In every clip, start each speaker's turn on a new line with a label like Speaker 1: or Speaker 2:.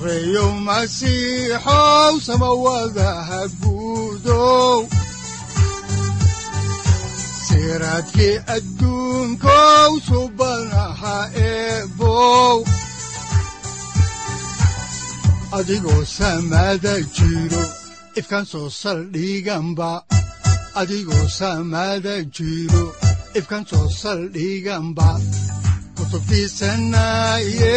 Speaker 1: sareyow masiixow samawadaha guudow siraadkii adduunkow subanaha eebow adigoo samaada soo saldhiganba adigoo kutubtiisanaye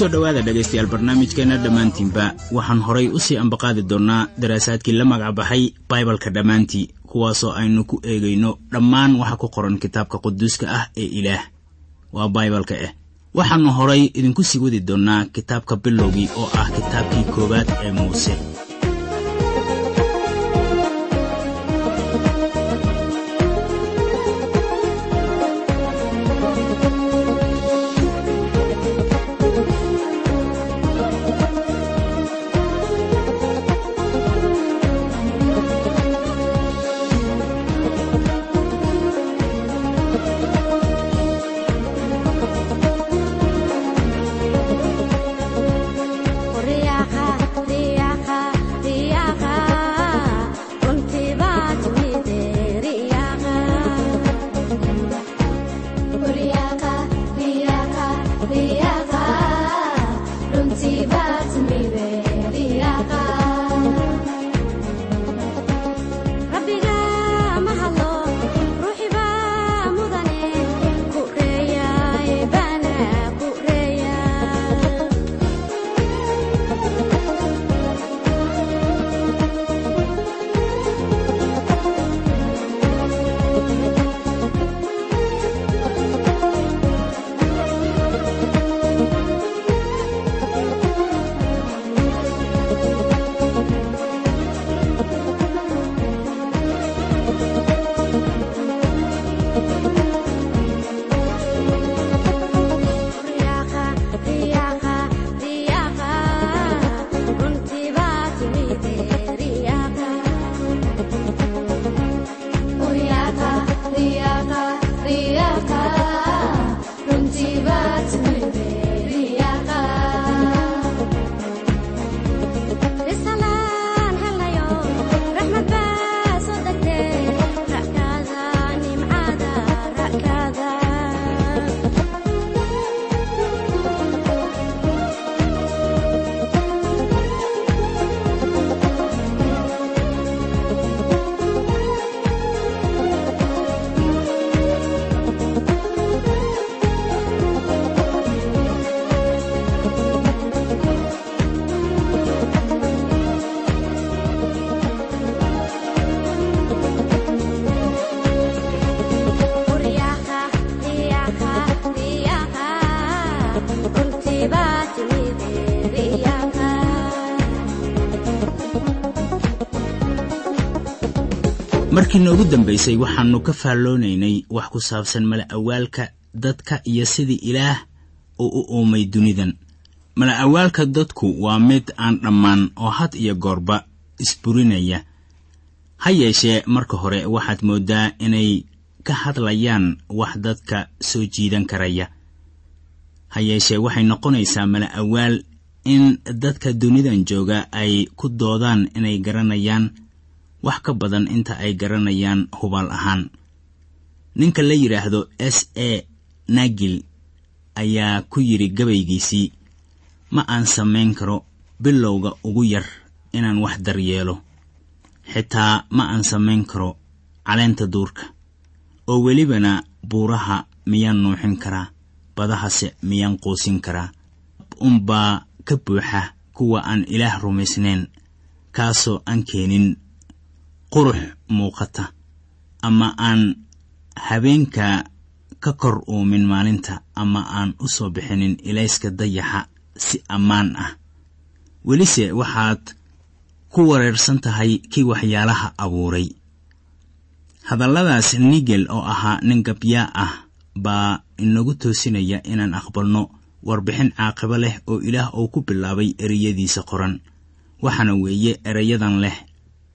Speaker 2: ku soo dhowaada dhegaystayaal barnaamijkeenna dhammaantiinba waxaan horay u sii ambaqaadi doonnaa daraasaadkii la magacbaxay baibalka dhammaantii kuwaasoo aynu ku eegayno dhammaan waxa ku qoran kitaabka quduuska ah ee ilaah. Waa baibalka ah waxaannu horay idinku sii wadi doonnaa kitaabka bilowgii oo ah kitaabkii koowaad ee muuse markii noogu dambaysay waxaannu ka faalloonaynay wax ku saabsan mala-awaalka dadka iyo sidii ilaah uu u uumay dunidan. Mala-awaalka dadku waa mid aan dhammaan oo had iyo goorba isburinaya. Ha yeeshee marka hore waxaad mooddaa inay ka hadlayaan wax dadka soo jiidan karaya. Ha yeeshee waxay noqonaysaa mala-awaal in dadka dunidan jooga ay ku doodaan inay garanayaan wax ka badan inta ay garanayaan hubaal ahaan. Ninka la yidhaahdo s a nagil ayaa ku yidhi gabaygiisii ma aan samayn karo bilowga ugu yar inaan wax daryeelo. Xitaa ma aan samayn karo caleenta duurka oo welibana buuraha miyaan nuuxin karaa badahase miyaan quusin karaa. Unbaa ka buuxa kuwa aan ilaah rumaysnayn kaasoo aan keenin qurux muuqata ama aan habeenka ka kor uumin maalinta ama aan u soo bixinin ilayska dayaxa si ammaan ah. Welise waxaad ku wareersan tahay kii waxyaalaha abuuray. Hadalladaas nigel oo ahaa nin gabyaa ah baa inagu toosinaya inaan aqbalno warbixin caaqibo leh oo ilaah uu ku bilaabay ereyadiisa qoran. Waxaana weeye ereyadan leh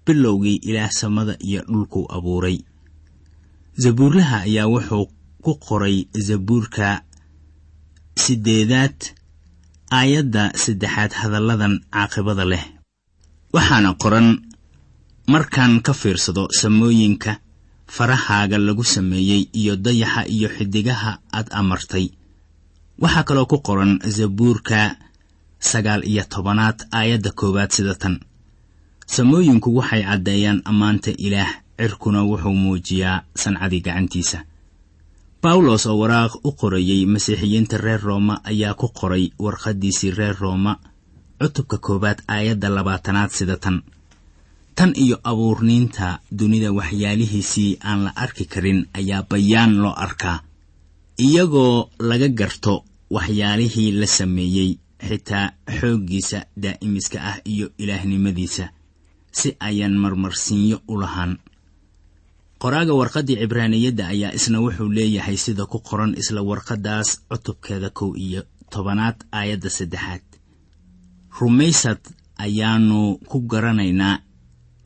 Speaker 2: bilowgii ilaah samada iyo dhulkuu abuuray. Zabuurlaha ayaa wuxuu ku qoray zabuurka siddeedaad aayadda saddexaad hadalladan caaqibada leh. Waxaana qoran markaan ka fiirsado samooyinka farahaaga lagu sameeyey iyo dayaxa iyo xidigaha aad amartay. Waxaa kaloo ku qoran zabuurka sagaal iyo tobanaad aayadda koowaad sida tan samooyinku waxay caddeeyaan ammaanta ilaah cirkuna wuxuu muujiyaa sancadii gacantiisa. Bawlos oo waraaq u qorayey masiixiyiinta reer rooma ayaa ku qoray warqaddiisii reer rooma cutubka koowaad aayadda labaatanaad sida tan. Tan iyo abuurniinta dunida waxyaalihiisii aan la arki karin ayaa bayaan loo arkaa. Iyagoo laga garto waxyaalihii la sameeyey xitaa xooggiisa daa'imiska ah iyo ilaahnimadiisa si ayaan marmarsiinyo u lahaan. Qoraaga warqaddii cibraaniyadda ayaa isna wuxuu leeyahay sida ku qoran isla warqaddaas cutubkeeda kow iyo tobanaad aayadda saddexaad. Rumaysad ayaannu ku garanaynaa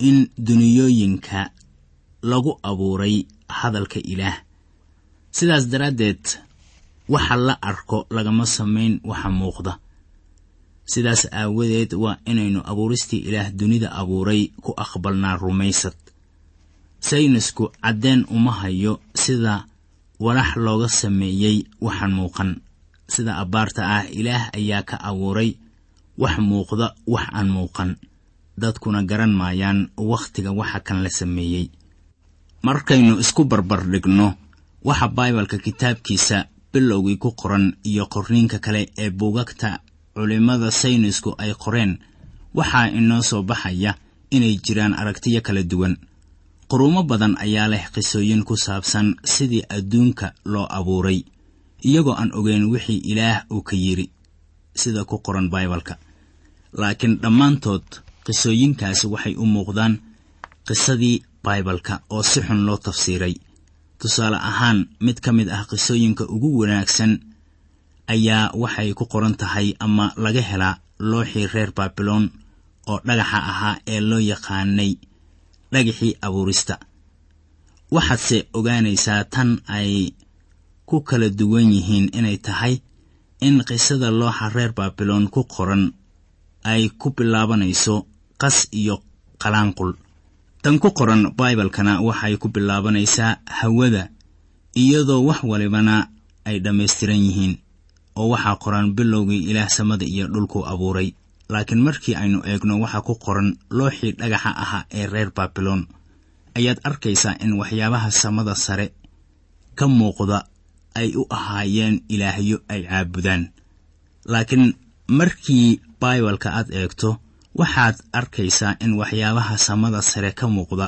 Speaker 2: in duniyooyinka lagu abuuray hadalka ilaah. Sidaas daraaddeed waxa la arko lagama samayn waxa muuqda sidaas aawadeed waa inaynu abuuristii ilaah dunida abuuray ku aqbalnaa rumaysad. Saynisku caddeen uma hayo sida walax looga sameeyey waxaan muuqan. Sida abbaarta ah ilaah ayaa ka abuuray wax muuqda wax aan muuqan. Dadkuna garan maayaan wakhtiga waxa kan la sameeyey. Markaynu isku barbar dhigno waxa baibalka kitaabkiisa bilowgii ku qoran iyo qorniinka kale ee buugagta culimmada saynisku ay qoreen waxaa inoo soo baxaya inay jiraan aragtiyo kala duwan. Quruumo badan ayaa leh qisooyin ku saabsan sidii adduunka loo abuuray iyagoo aan ogeyn wixii ilaah uu ka yidhi sida ku qoran baibalka laakiin dhammaantood qisooyinkaasi waxay u muuqdaan qisadii baibalka oo si xun loo tafsiiray. Tusaale ahaan mid ka mid ah qisooyinka ugu wanaagsan ayaa waxay ku qoran tahay ama laga helaa looxii reer baabiloon oo dhagaxa ahaa ee loo yaqaanay dhagaxii abuurista. Waxaadse ogaanaysaa tan ay ku kala duwan yihiin inay tahay in qisada looxa reer baabiloon ku qoran ay ku bilaabanayso qas iyo qalaanqul. Tan ku qoran baibalkana waxay ku bilaabanaysaa hawada iyadoo wax walibana ay dhammaystiran yihiin oo waxaa qoran bilowgii ilaah samada iyo dhulku abuuray. Laakiin markii aynu eegno waxaa ku qoran looxii dhagaxa ahaa ee reer baabiloon ayaad arkaysaa in waxyaabaha samada sare ka muuqda ay u ahaayeen ilaahyo ay caabudaan. Laakiin markii baibalka aad eegto waxaad arkaysaa in waxyaabaha samada sare ka muuqda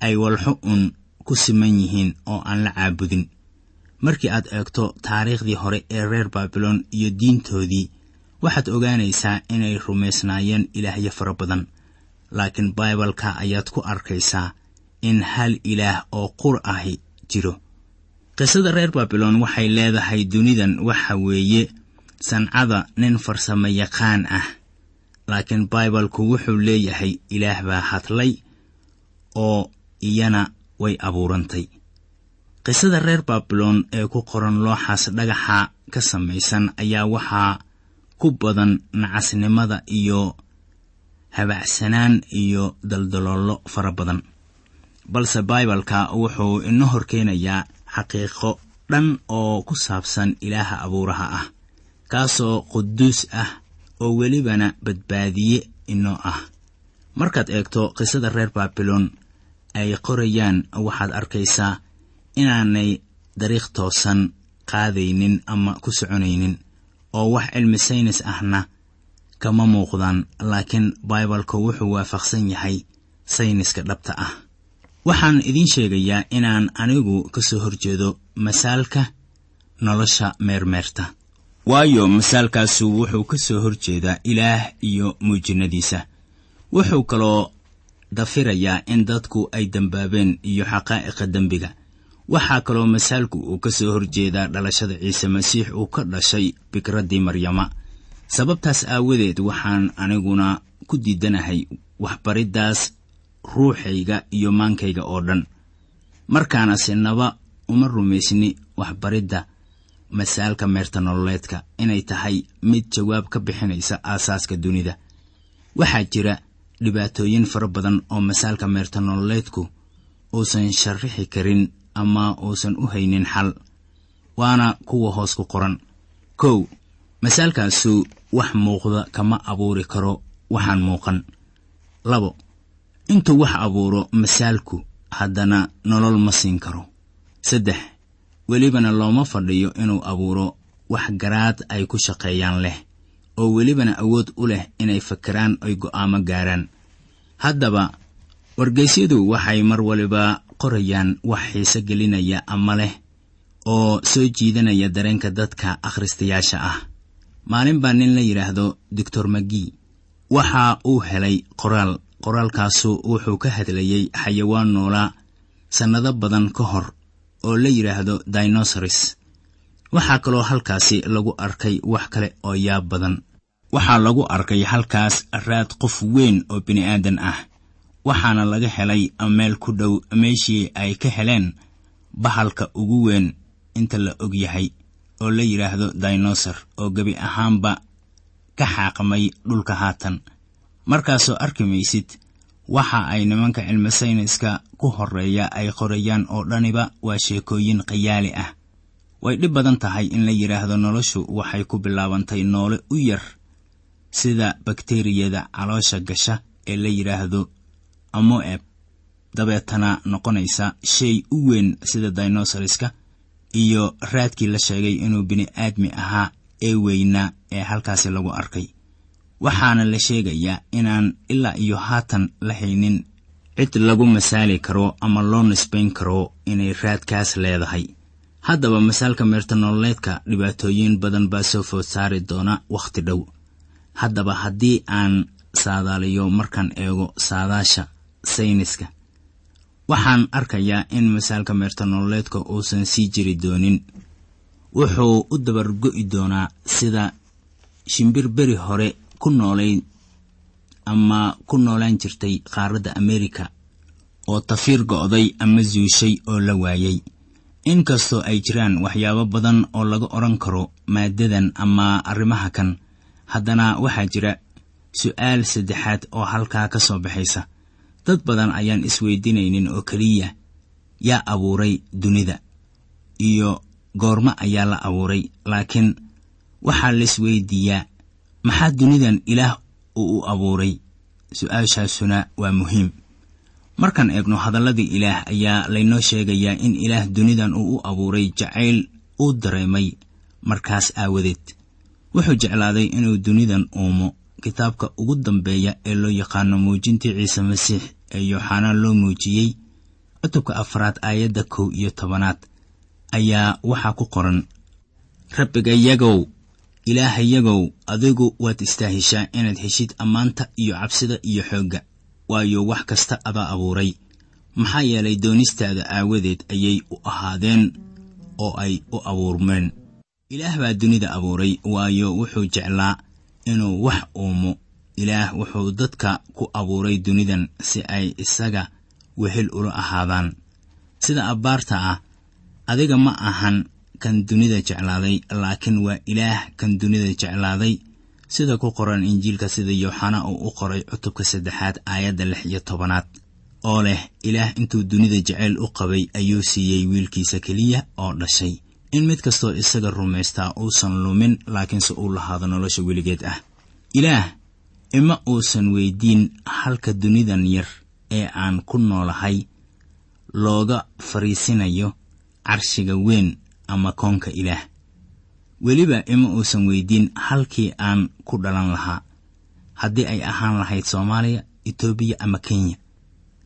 Speaker 2: ay walxo un ku siman yihiin oo aan la caabudin markii aad eegto taariikhdii hore ee reer baabiloon iyo diintoodii waxaad ogaanaysaa inay rumaysnaayeen ilaahyo fara badan. Laakiin baibalka ayaad ku arkaysaa in hal ilaah oo qur ahi jiro. Qisada reer baabiloon waxay leedahay dunidan waxa weeye sancada nin farsamo yaqaan ah. Laakiin baibalku wuxuu leeyahay ilaah baa hadlay oo iyana way abuurantay qisada reer baabiloon ee ku qoran looxaas dhagaxa ka samaysan ayaa waxaa ku badan nacasnimada iyo habacsanaan iyo daldaloollo fara badan. Balse baibalka wuxuu ino horkeenayaa xaqiiqo dhan oo ku saabsan ilaaha abuuraha ah kaasoo quduus ah oo welibana badbaadiye inoo ah. Markaad eegto qisada reer baabilon ay qorayaan waxaad arkaysaa inaanay dariiq toosan qaadaynin ama ku soconaynin oo wax cilmi saynis ahna kama muuqdaan laakiin baibalku wuxuu waafaqsan yahay sayniska dhabta ah. Waxaan idiin sheegayaa inaan anigu ka soo horjeedo masaalka nolosha meermeerta. Waayo masaalkaasu wuxuu ka soo horjeedaa ilaah iyo muujinadiisa. Wuxuu kaloo dafirayaa in dadku ay dembaabeen iyo xaqaa'iqa dembiga waxaa kaloo masaalku uu ka soo horjeedaa dhalashada ciise masiix uu ka dhashay fikraddii maryama. Sababtaas aawadeed waxaan aniguna ku diidanahay waxbariddaas ruuxayga iyo maankayga oo dhan. Markaana sinaba uma rumaysni waxbaridda masaalka meerta nololeedka inay tahay mid jawaab ka bixinaysa aasaaska dunida. Waxaa jira dhibaatooyin fara badan oo masaalka meerta nololeedku uusan sharrixi karin ama uusan u haynin xal waana kuwa hoos ku qoran. Kow masaalkaasu wax muuqda kama abuuri karo waxaan muuqan. Labo intuu wax abuuro masaalku haddana nolol ma siin karo. Saddex welibana looma fadhiyo inuu abuuro wax garaad ay ku shaqeeyaan leh oo welibana awood u leh inay fakiraan oy go'aamo gaaraan. Haddaba wargaysyadu waxay mar waliba qorayaan wax xiise gelinaya ama leh oo soo jiidanaya dareenka dadka akhristayaasha ah. Maalin baa nin la yidhaahdo doctor magi waxa uu helay qoraal. Qoraalkaasu wuxuu ka hadlayey xayawaan noolaa sannado badan ka hor oo la yidhaahdo dinosaris waxaa kaloo halkaasi lagu arkay wax kale oo yaab badan. Waxaa lagu arkay halkaas raad qof weyn oo bini'aadan ah waxaana laga helay meel ku dhow meeshii ay ka heleen bahalka ugu weyn inta la og yahay oo la yidhaahdo dinosor oo gebi ahaanba ka xaaqmay dhulka haatan. Markaasoo arki maysid waxa ay nimanka cilmi sayniska ku horreeya ay qorayaan oo dhaniba waa sheekooyin khayaali ah. Way dhib badan tahay in la yidhaahdo noloshu waxay ku bilaabantay noole u yar sida bakteriyada caloosha gasha ee la yidhaahdo amoeb dabeetana noqonaysa shay u weyn sida dinosariska iyo raadkii la sheegay inuu bini'aadmi ahaa ee weynaa ee halkaasi lagu arkay. Waxaana la sheegayaa inaan ilaa iyo haatan la haynin cid lagu masaali karo ama loo nisbayn karo inay raadkaas leedahay. Haddaba masaalka meerta nololeedka dhibaatooyin badan baa soo food saari doona wakhti dhow. Haddaba haddii aan saadaaliyo markaan eego saadaasha sayniska. Waxaan arkayaa in masaalka meerta nololeedka uusan sii jiri doonin. Wuxuu u dabargo'i doonaa sida shimbir beri hore ku noolayd ama ku noolaan jirtay qaaradda amerika oo tafiir go'day ama suushay oo la waayey inkastoo ay jiraan waxyaabo badan oo laga odhan karo maaddadan ama arrimaha kan haddana waxaa jira su'aal saddexaad oo halkaa ka soo baxaysa dad badan ayaan isweydiinaynin oo keliya yaa abuuray dunida iyo goormo ayaa la abuuray laakiin waxaa laisweydiiyaa maxaa dunidan ilaah uu u abuuray? Su'aashaasuna waa muhiim. Markaan eegno hadalladii ilaah ayaa laynoo sheegayaa in ilaah dunidan uu u abuuray jacayl uu dareemay markaas aawadeed. Wuxuu jeclaaday inuu dunidan uumo. Kitaabka ugu dambeeya ee loo yaqaano muujintii ciise masiix ee yooxanaan loo muujiyey cutubka afraad aayadda kow iyo tobanaad ayaa waxaa ku qoran rabbigayagow ilaahayagow adigu waad istaahishaa inaad heshid ammaanta iyo cabsida iyo xoogga waayo wax kasta adaa abuuray. Maxaa yeelay doonistaada aawadeed ayay u ahaadeen oo ay u abuurmeen. Ilaah baa dunida abuuray waayo wuxuu jeclaa inuu wax uumo ilaah wuxuu dadka ku abuuray dunidan si ay isaga wehel ula ahaadaan. Sida abbaarta ah adiga ma ahan kan dunida jeclaaday laakiin waa ilaah kan dunida jeclaaday. Sida ku qoran injiilka sida yooxana uu u qoray cutubka saddexaad aayadda lix iyo tobanaad. Oo leh ilaah intuu dunida jeceyl u qabay ayuu siiyey wiilkiisa keliya oo dhashay. In mid kastoo isaga rumaystaa uusan lumin laakiinse uu lahaado nolosha weligeed ah. Ilaah ima uusan weyddiin halka dunidan yar ee aan ku noolahay looga fadhiisinayo carshiga weyn ama koonka ilaah. Weliba ima uusan weyddiin halkii aan ku dhalan lahaa haddii ay ahaan lahayd soomaaliya etoobiya ama kenya.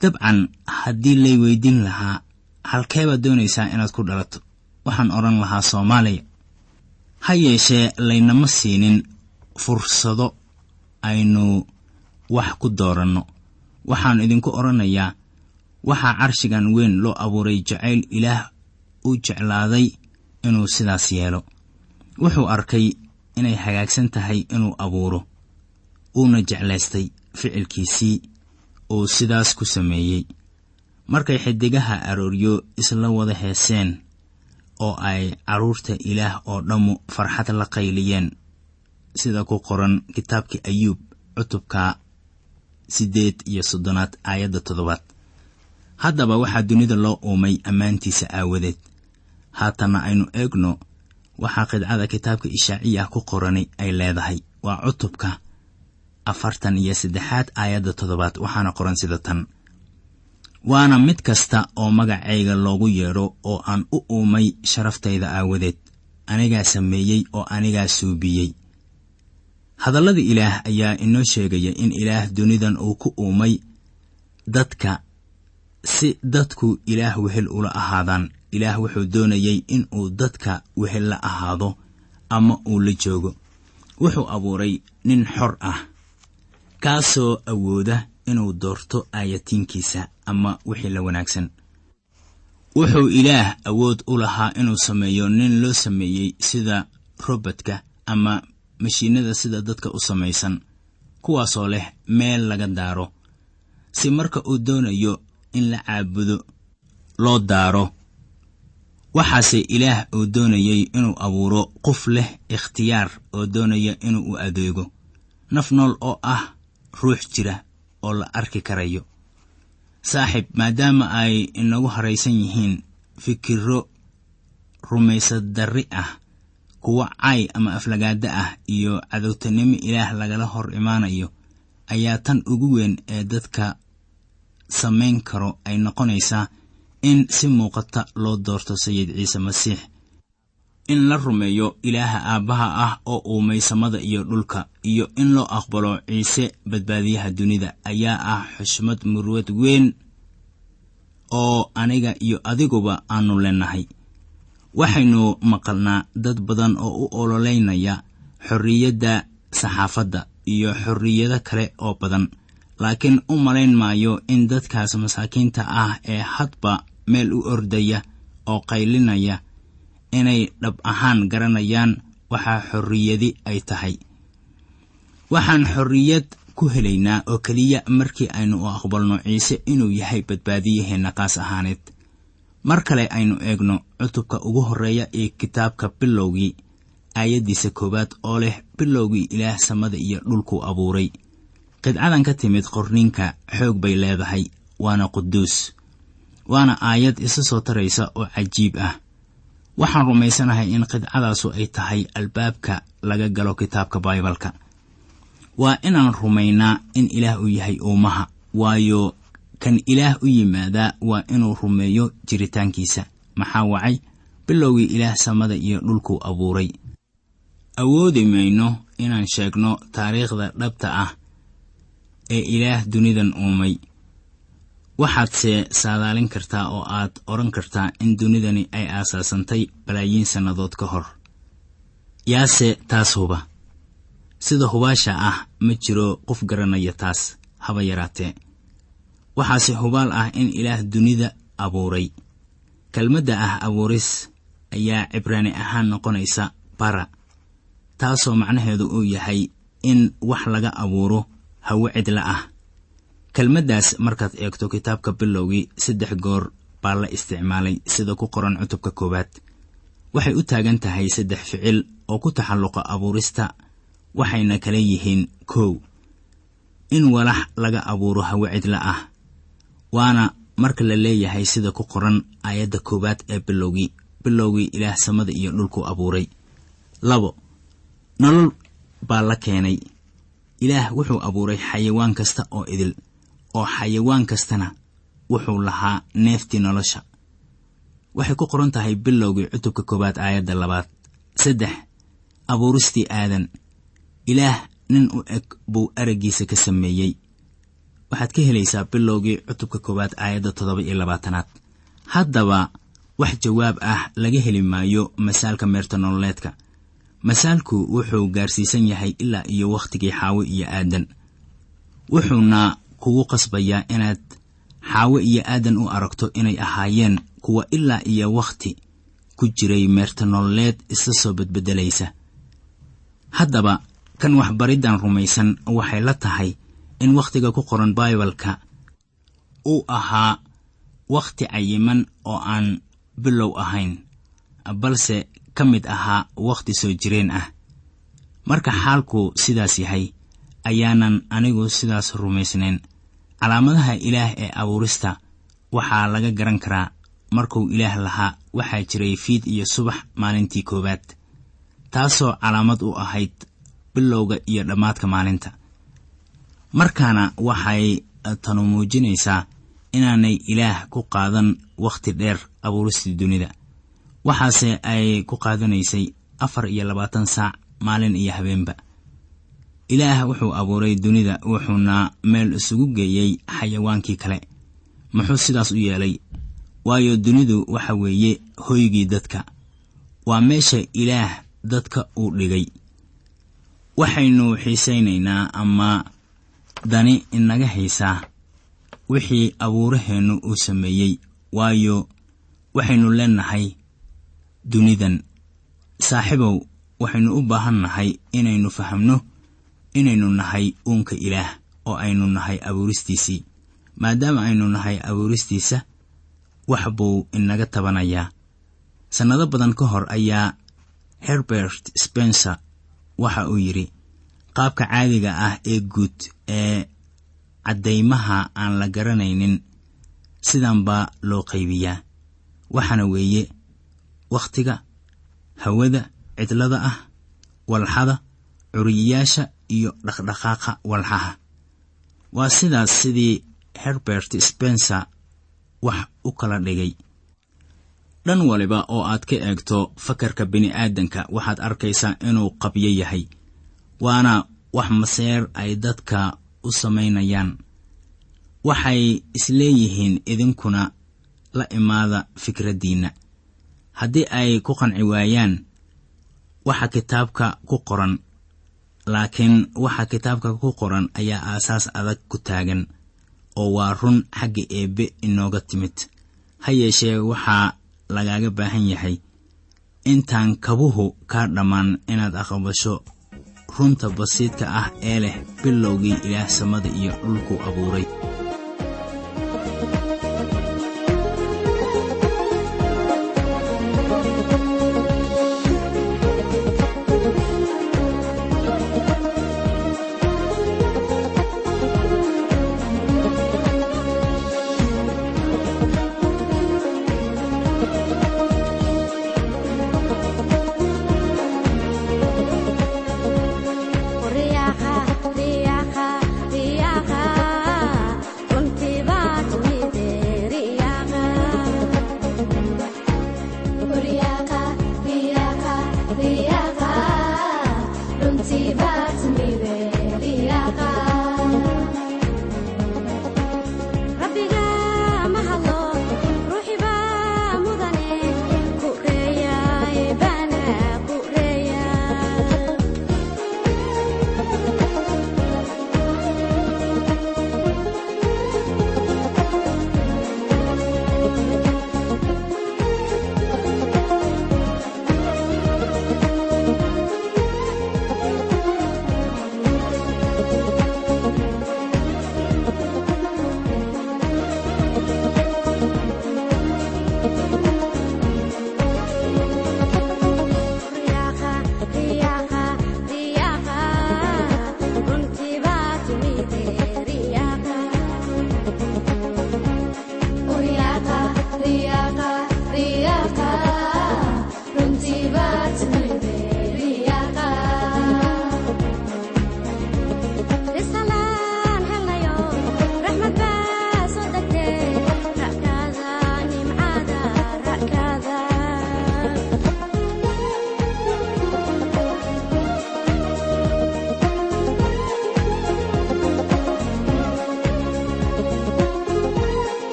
Speaker 2: Dabcan haddii lay weyddiin lahaa halkee baad doonaysaa inaad ku dhalato. Waxaan odhan lahaa soomaaliya. Ha yeeshee laynama siinin fursado aynu wax ku dooranno. Waxaan idinku odhanayaa waxaa carshigan weyn loo abuuray jacayl ilaah u jeclaaday inuu sidaas yeelo. Wuxuu arkay inay hagaagsan tahay inuu abuuro uuna jeclaystay ficilkiisii uu sidaas ku sameeyey. Markay xidigaha arooryo isla wada heeseen oo ay carruurta ilaah oo dhammu farxad la qayliyeen sida ku qoran kitaabkii ayuub cutubka siddeed iyo soddonaad aayadda toddobaad. Haddaba waxaa dunida loo uumay ammaantiisa aawadeed. Haatanna aynu eegno waxaa qidcada kitaabka ishaaciya ku qorani ay leedahay. Waa cutubka afartan iyo saddexaad aayadda toddobaad waxaana qoran sida tan. Waana mid kasta oo magacayga loogu yeedho oo aan u uumay sharaftayda aawadeed. Anigaa sameeyey oo anigaa suubiyey hadallada ilaah ayaa inoo sheegaya in ilaah dunidan uu ku uumay dadka si dadku ilaah wehel ula ahaadaan. Ilaah wuxuu doonayey in uu dadka wehel la ahaado ama uu la joogo. Wuxuu abuuray nin xor ah kaasoo awooda inuu doorto aayatiinkiisa ama wixii la wanaagsan. Wuxuu ilaah awood u lahaa inuu sameeyo nin loo sameeyey sida robodka ama mashiinada sida dadka u samaysan kuwaasoo leh meel laga daaro. Si marka uu doonayo in la caabudo loo daaro. Waxaase ilaah uu doonayey inuu abuuro qof leh ikhtiyaar oo doonaya inuu u adeego. Naf nool oo ah ruux jira oo la arki karayo. Saaxiib maadaama ay inagu haraysan yihiin fikirro rumaysad darri ah kuwo cay ama aflagaada ah iyo cadowtanimo ilaah lagala hor imaanayo ayaa tan ugu weyn ee dadka samayn karo ay noqonaysaa in si muuqata loo doorto sayid ciise masiix. In la rumeeyo ilaaha aabbaha ah oo uumay samada iyo dhulka iyo in loo aqbalo ciise badbaadiyaha dunida ayaa ah xushmad murwad weyn oo aniga iyo adiguba aanu leenahay waxaynu maqalnaa dad badan oo u ololeynaya xorriyadda saxaafadda iyo xorriyado kale oo badan. Laakiin u malayn maayo in dadkaas masaakiinta ah ee hadba meel u ordaya oo qaylinaya inay dhab ahaan garanayaan waxaa xorriyadi ay tahay. Waxaan xorriyad ku helaynaa oo keliya markii aynu u aqbalno ciise inuu yahay badbaadiyaheenna qaas ahaaneed mar kale aynu eegno cutubka ugu horreeya ee kitaabka bilowgii aayaddiisa koowaad oo leh bilowgii ilaah samada iyo dhulkuu abuuray. Qidcadan ka timid qorniinka xoog bay leedahay waana quduus waana aayad isa soo taraysa oo cajiib ah. Waxaan rumaysanahay in qidcadaasu ay tahay albaabka laga galo kitaabka baibalka. Waa inaan rumaynaa in ilaah uu yahay uumaha waayo kan ilaah u yimaadaa waa inuu rumeeyo jiritaankiisa. Maxaa wacay? Bilowgii ilaah samada iyo dhulkuu abuuray. Awoodi mayno inaan sheegno taariikhda dhabta ah ee ilaah dunidan uumay. Waxaadse saadaalin kartaa oo aad odhan kartaa in dunidani ay aasaasantay balaayiin sannadood ka hor. Yaase taas huba. Sida hubaasha ah ma jiro qof garanaya taas haba yaraatee waxaase hubaal ah in ilaah dunida abuuray. Kelmadda ah abuuris ayaa cibraani ahaan noqonaysa bara taasoo macnaheedu uu yahay in wax laga abuuro hawo cidla ah. Kelmaddaas markaad eegto kitaabka bilowgii saddex goor baa la isticmaalay sida ku qoran cutubka koowaad. Waxay u taagan tahay saddex ficil oo ku taxalluqa abuurista waxayna kala yihiin kow in walax laga abuuro hawo cidla ah waana marka la leeyahay sida ku qoran aayadda koowaad ee bilowgii bilowgii ilaah samada iyo dhulku abuuray. Labo nolol baa la keenay. Ilaah wuxuu abuuray xayawaan kasta oo idil oo xayawaan kastana wuxuu lahaa neeftii nolosha. Waxay ku qoran tahay bilowgii cutubka koowaad aayadda labaad. Saddex abuuristii aadan. Ilaah nin u eg buu araggiisa ka sameeyey waxaad ka helaysaa bilowgii cutubka koowaad aayadda toddoba iyo labaatanaad. Haddaba wax jawaab ah laga heli maayo masaalka meerta nololeedka. Masaalku wuxuu gaarsiisan yahay ilaa iyo wakhtigii xaawe iyo aadan. Wuxuuna kugu qasbayaa inaad xaawe iyo aadan u aragto inay ahaayeen kuwa ilaa iyo wakhti ku jiray meerta nololeed isla soo bedbedelaysa. Haddaba kan waxbariddan rumaysan waxay la tahay in wakhtiga ku qoran baibalka uu ahaa wakhti cayiman oo aan bilow ahayn balse ka mid ahaa wakhti soo jireen ah. Marka xaalku sidaas yahay ayaanan anigu sidaas rumaysnayn. Calaamadaha ilaah ee abuurista waxaa laga garan karaa markuu ilaah lahaa waxaa jiray fiid iyo subax maalintii koowaad taasoo calaamad u ahayd bilowga iyo dhammaadka maalinta markaana waxay tanu muujinaysaa inaanay ilaah ku qaadan wakhti dheer abuuristii dunida. Waxaase ay ku qaadanaysay afar iyo labaatan saac maalin iyo habeenba. Ilaah wuxuu abuuray dunida wuxuuna meel isugu geeyey xayawaankii kale. Muxuu sidaas u yeelay waayo dunidu waxa weeye hoygii dadka. Waa meesha ilaah dadka uu dhigay. Waxaynu xiisaynaynaa ama dani inaga haysaa wixii abuuraheennu uu sameeyey waayo waxaynu leennahay dunidan. Saaxiibow waxaynu u baahan nahay inaynu fahamno inaynu nahay uunka ilaah oo aynu nahay abuuristiisii. Maadaama aynu nahay abuuristiisa wax buu inaga tabanayaa. Sannado badan ka hor ayaa herbert spencer waxa uu yidhi qaabka caadiga ah ee guud ee caddaymaha aan la garanaynin sidan baa loo qaybiyaa. Waxaana weeye wakhtiga hawada cidlada ah walxada curiyayaasha iyo dhaqdhaqaaqa walxaha. Waa sidaas sidii herbert spencer wax u kala dhigay. Dhan waliba oo aad ka eegto fakarka bini'aadanka waxaad arkaysaa inuu qabyo yahay waana wax maseer ay dadka u samaynayaan. Waxay isleeyihiin idinkuna la imaada fikraddiinna haddii ay ku qanci waayaan waxa kitaabka ku qoran laakiin waxa kitaabka ku qoran ayaa aasaas adag ku taagan oo waa run xagga eebbe inooga timid. Ha yeeshee waxaa lagaaga baahan yahay intaan kabuhu kaa dhammaan inaad aqbasho runta basiidka ah ee leh bilowgii ilaah samada iyo dhulku abuuray
Speaker 3: Be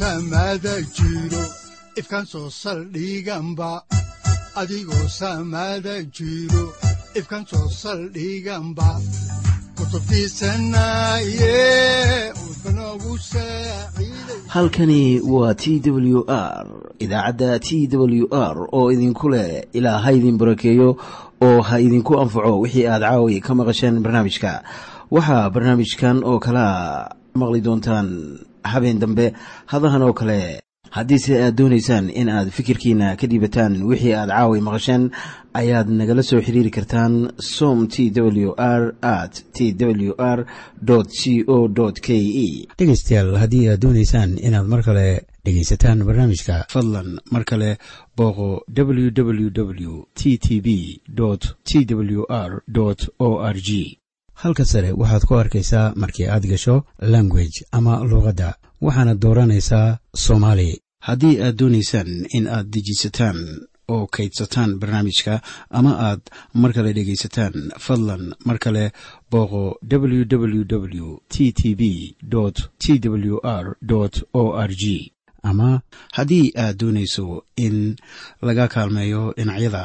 Speaker 1: adigoo samaada jiro ifkaan soo saldhiganba adigoo samaada jiro ifkaan soo saldhiganba
Speaker 4: halkani waa t w r idaacadda t w r oo idinku leh ilaa ha idin barakeeyo oo ha idinku anfaco wixii aad caawi ka maqasheen barnaamijka. Waxaa barnaamijkan oo kalaa maqli doontaan habeen dambe hadahan oo kale haddiise aad doonaysaan in aad fikirkiina ka dhiibataan wixii aad caawi maqasheen ayaad nagala soo xiriiri kartaan som t w r at t w r c o k e
Speaker 3: dhegaystayaal haddii aad doonaysaan inaad mar kale dhegaysataan barnaamijka
Speaker 4: fadlan mar kale booqo www t t b t w r o r g
Speaker 3: halka sare waxaad ku arkaysaa markii aad gasho language ama luuqadda waxaana dooranaysaa soomaali
Speaker 4: haddii aad doonaysaan in aad dejisataan oo kaydsataan barnaamijka ama aad mar kale dhegaysataan fadlan mar kale booqo www t t b t w r o r g ama haddii aad doonayso in laga kaalmeeyo dhinacyada